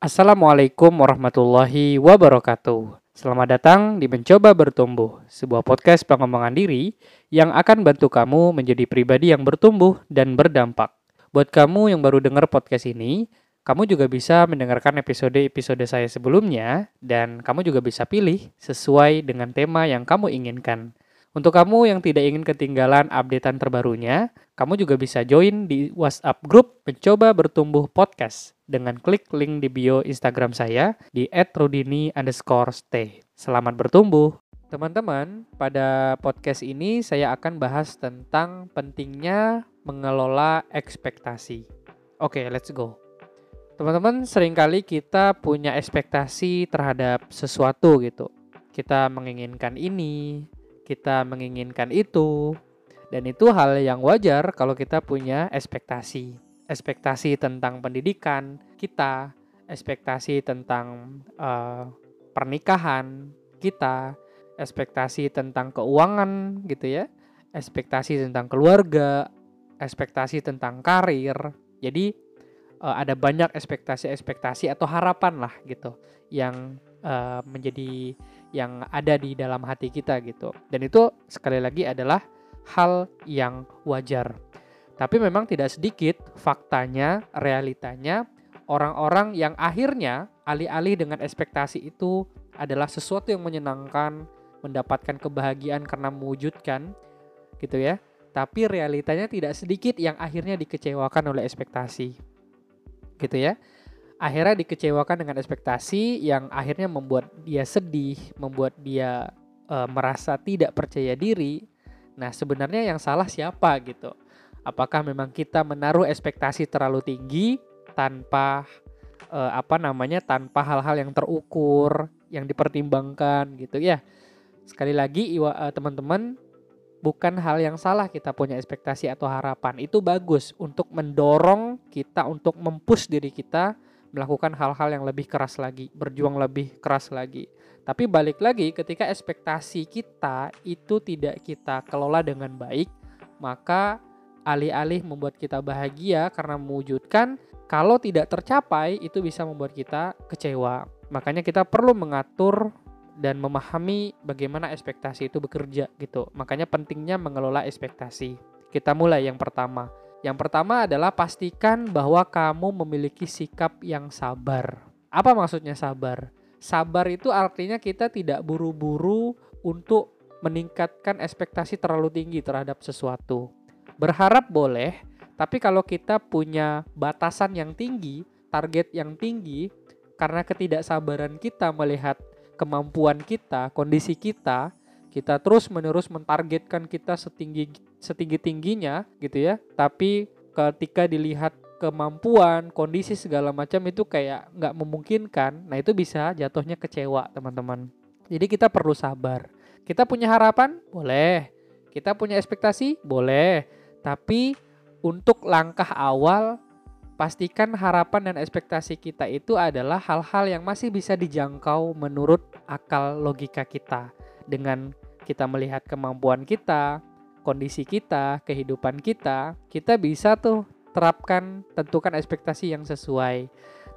Assalamualaikum warahmatullahi wabarakatuh. Selamat datang di Mencoba Bertumbuh, sebuah podcast pengembangan diri yang akan bantu kamu menjadi pribadi yang bertumbuh dan berdampak. Buat kamu yang baru dengar podcast ini, kamu juga bisa mendengarkan episode-episode saya sebelumnya dan kamu juga bisa pilih sesuai dengan tema yang kamu inginkan. Untuk kamu yang tidak ingin ketinggalan updatean terbarunya, kamu juga bisa join di WhatsApp grup Mencoba Bertumbuh Podcast dengan klik link di bio Instagram saya di @rudini. Selamat bertumbuh! Teman-teman, pada podcast ini saya akan bahas tentang pentingnya mengelola ekspektasi. Oke, okay, let's go. Teman-teman, sering kali kita punya ekspektasi terhadap sesuatu gitu. Kita menginginkan ini, kita menginginkan itu, dan itu hal yang wajar kalau kita punya ekspektasi. Ekspektasi tentang pendidikan kita, ekspektasi tentang uh, pernikahan kita, ekspektasi tentang keuangan gitu ya, ekspektasi tentang keluarga, ekspektasi tentang karir. Jadi uh, ada banyak ekspektasi-ekspektasi atau harapan lah gitu yang uh, menjadi yang ada di dalam hati kita gitu. Dan itu sekali lagi adalah hal yang wajar. Tapi memang tidak sedikit faktanya, realitanya orang-orang yang akhirnya alih-alih dengan ekspektasi itu adalah sesuatu yang menyenangkan, mendapatkan kebahagiaan karena mewujudkan gitu ya. Tapi realitanya tidak sedikit yang akhirnya dikecewakan oleh ekspektasi. Gitu ya akhirnya dikecewakan dengan ekspektasi yang akhirnya membuat dia sedih, membuat dia e, merasa tidak percaya diri. Nah, sebenarnya yang salah siapa gitu? Apakah memang kita menaruh ekspektasi terlalu tinggi tanpa e, apa namanya? tanpa hal-hal yang terukur, yang dipertimbangkan gitu ya. Sekali lagi eh, teman-teman bukan hal yang salah kita punya ekspektasi atau harapan. Itu bagus untuk mendorong kita untuk mempush diri kita melakukan hal-hal yang lebih keras lagi, berjuang lebih keras lagi. Tapi balik lagi ketika ekspektasi kita itu tidak kita kelola dengan baik, maka alih-alih membuat kita bahagia karena mewujudkan, kalau tidak tercapai itu bisa membuat kita kecewa. Makanya kita perlu mengatur dan memahami bagaimana ekspektasi itu bekerja gitu. Makanya pentingnya mengelola ekspektasi. Kita mulai yang pertama yang pertama adalah pastikan bahwa kamu memiliki sikap yang sabar. Apa maksudnya sabar? Sabar itu artinya kita tidak buru-buru untuk meningkatkan ekspektasi terlalu tinggi terhadap sesuatu. Berharap boleh, tapi kalau kita punya batasan yang tinggi, target yang tinggi, karena ketidaksabaran kita melihat kemampuan kita, kondisi kita, kita terus menerus mentargetkan kita setinggi setinggi tingginya gitu ya. Tapi ketika dilihat kemampuan kondisi segala macam itu kayak nggak memungkinkan nah itu bisa jatuhnya kecewa teman-teman. Jadi kita perlu sabar. Kita punya harapan? Boleh. Kita punya ekspektasi? Boleh. Tapi untuk langkah awal pastikan harapan dan ekspektasi kita itu adalah hal-hal yang masih bisa dijangkau menurut akal logika kita dengan kita melihat kemampuan kita, kondisi kita, kehidupan kita, kita bisa tuh terapkan, tentukan ekspektasi yang sesuai.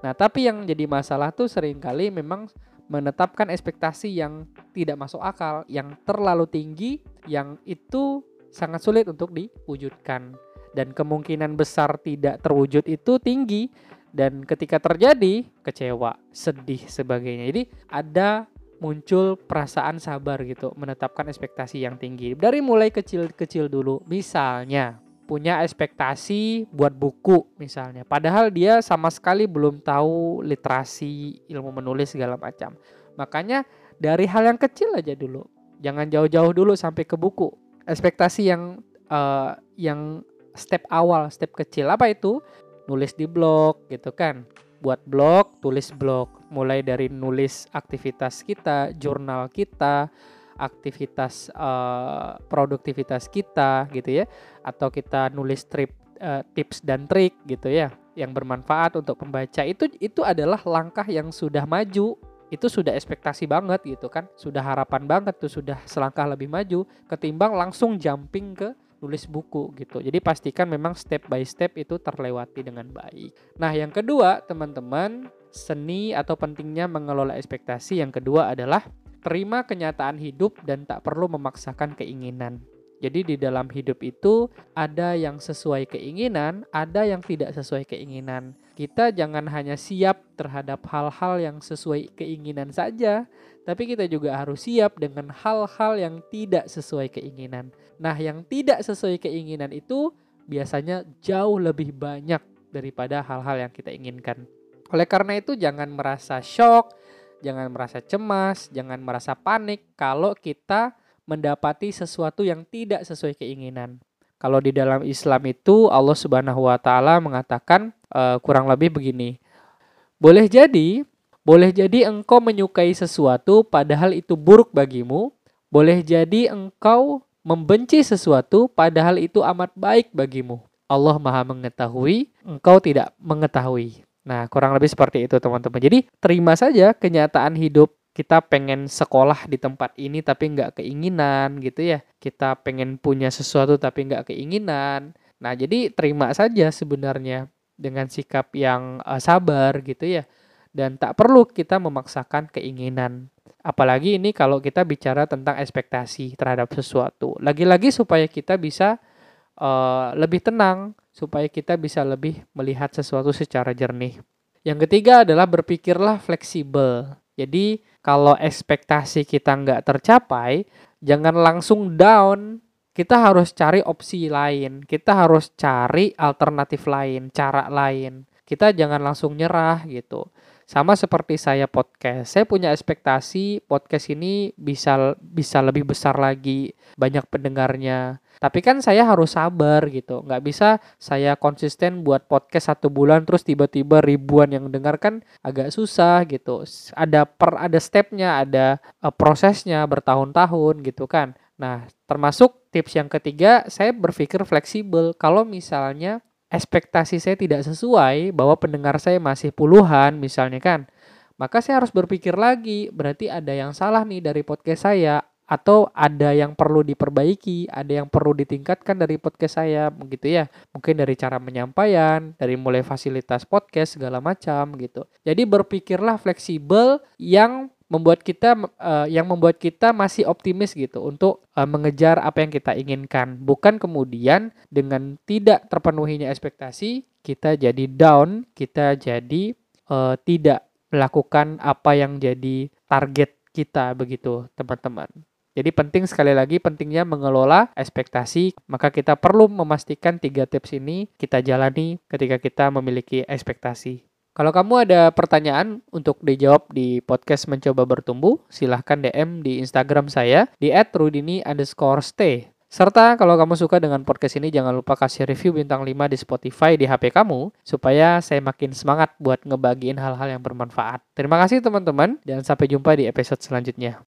Nah, tapi yang jadi masalah tuh sering kali memang menetapkan ekspektasi yang tidak masuk akal, yang terlalu tinggi, yang itu sangat sulit untuk diwujudkan. Dan kemungkinan besar tidak terwujud itu tinggi, dan ketika terjadi, kecewa, sedih, sebagainya. Jadi ada muncul perasaan sabar gitu, menetapkan ekspektasi yang tinggi. Dari mulai kecil-kecil dulu, misalnya punya ekspektasi buat buku misalnya. Padahal dia sama sekali belum tahu literasi, ilmu menulis segala macam. Makanya dari hal yang kecil aja dulu. Jangan jauh-jauh dulu sampai ke buku. Ekspektasi yang uh, yang step awal, step kecil apa itu? Nulis di blog gitu kan buat blog, tulis blog, mulai dari nulis aktivitas kita, jurnal kita, aktivitas uh, produktivitas kita gitu ya, atau kita nulis trip uh, tips dan trik gitu ya, yang bermanfaat untuk pembaca. Itu itu adalah langkah yang sudah maju. Itu sudah ekspektasi banget gitu kan. Sudah harapan banget tuh sudah selangkah lebih maju. Ketimbang langsung jumping ke nulis buku gitu. Jadi pastikan memang step by step itu terlewati dengan baik. Nah, yang kedua, teman-teman, seni atau pentingnya mengelola ekspektasi yang kedua adalah terima kenyataan hidup dan tak perlu memaksakan keinginan. Jadi di dalam hidup itu ada yang sesuai keinginan, ada yang tidak sesuai keinginan. Kita jangan hanya siap terhadap hal-hal yang sesuai keinginan saja, tapi kita juga harus siap dengan hal-hal yang tidak sesuai keinginan. Nah, yang tidak sesuai keinginan itu biasanya jauh lebih banyak daripada hal-hal yang kita inginkan. Oleh karena itu jangan merasa shock, jangan merasa cemas, jangan merasa panik kalau kita mendapati sesuatu yang tidak sesuai keinginan. Kalau di dalam Islam itu Allah Subhanahu wa taala mengatakan uh, kurang lebih begini. Boleh jadi, boleh jadi engkau menyukai sesuatu padahal itu buruk bagimu, boleh jadi engkau membenci sesuatu padahal itu amat baik bagimu. Allah Maha mengetahui, engkau tidak mengetahui. Nah, kurang lebih seperti itu teman-teman. Jadi, terima saja kenyataan hidup kita pengen sekolah di tempat ini tapi nggak keinginan gitu ya. Kita pengen punya sesuatu tapi nggak keinginan. Nah jadi terima saja sebenarnya dengan sikap yang uh, sabar gitu ya. Dan tak perlu kita memaksakan keinginan. Apalagi ini kalau kita bicara tentang ekspektasi terhadap sesuatu. Lagi-lagi supaya kita bisa uh, lebih tenang supaya kita bisa lebih melihat sesuatu secara jernih. Yang ketiga adalah berpikirlah fleksibel jadi kalau ekspektasi kita nggak tercapai, jangan langsung down. Kita harus cari opsi lain. Kita harus cari alternatif lain, cara lain. Kita jangan langsung nyerah gitu. Sama seperti saya podcast. Saya punya ekspektasi podcast ini bisa bisa lebih besar lagi, banyak pendengarnya. Tapi kan saya harus sabar gitu. Nggak bisa saya konsisten buat podcast satu bulan terus tiba-tiba ribuan yang dengar kan agak susah gitu. Ada per ada stepnya, ada uh, prosesnya bertahun-tahun gitu kan. Nah, termasuk tips yang ketiga, saya berpikir fleksibel. Kalau misalnya ekspektasi saya tidak sesuai, bahwa pendengar saya masih puluhan misalnya kan, maka saya harus berpikir lagi, berarti ada yang salah nih dari podcast saya atau ada yang perlu diperbaiki, ada yang perlu ditingkatkan dari podcast saya, begitu ya. Mungkin dari cara menyampaikan, dari mulai fasilitas podcast segala macam gitu. Jadi berpikirlah fleksibel yang membuat kita uh, yang membuat kita masih optimis gitu untuk uh, mengejar apa yang kita inginkan. Bukan kemudian dengan tidak terpenuhinya ekspektasi kita jadi down, kita jadi uh, tidak melakukan apa yang jadi target kita begitu, teman-teman. Jadi penting sekali lagi pentingnya mengelola ekspektasi, maka kita perlu memastikan tiga tips ini kita jalani ketika kita memiliki ekspektasi. Kalau kamu ada pertanyaan untuk dijawab di podcast Mencoba Bertumbuh, silahkan DM di Instagram saya di @rudini underscore stay. Serta kalau kamu suka dengan podcast ini jangan lupa kasih review bintang 5 di Spotify di HP kamu supaya saya makin semangat buat ngebagiin hal-hal yang bermanfaat. Terima kasih teman-teman dan sampai jumpa di episode selanjutnya.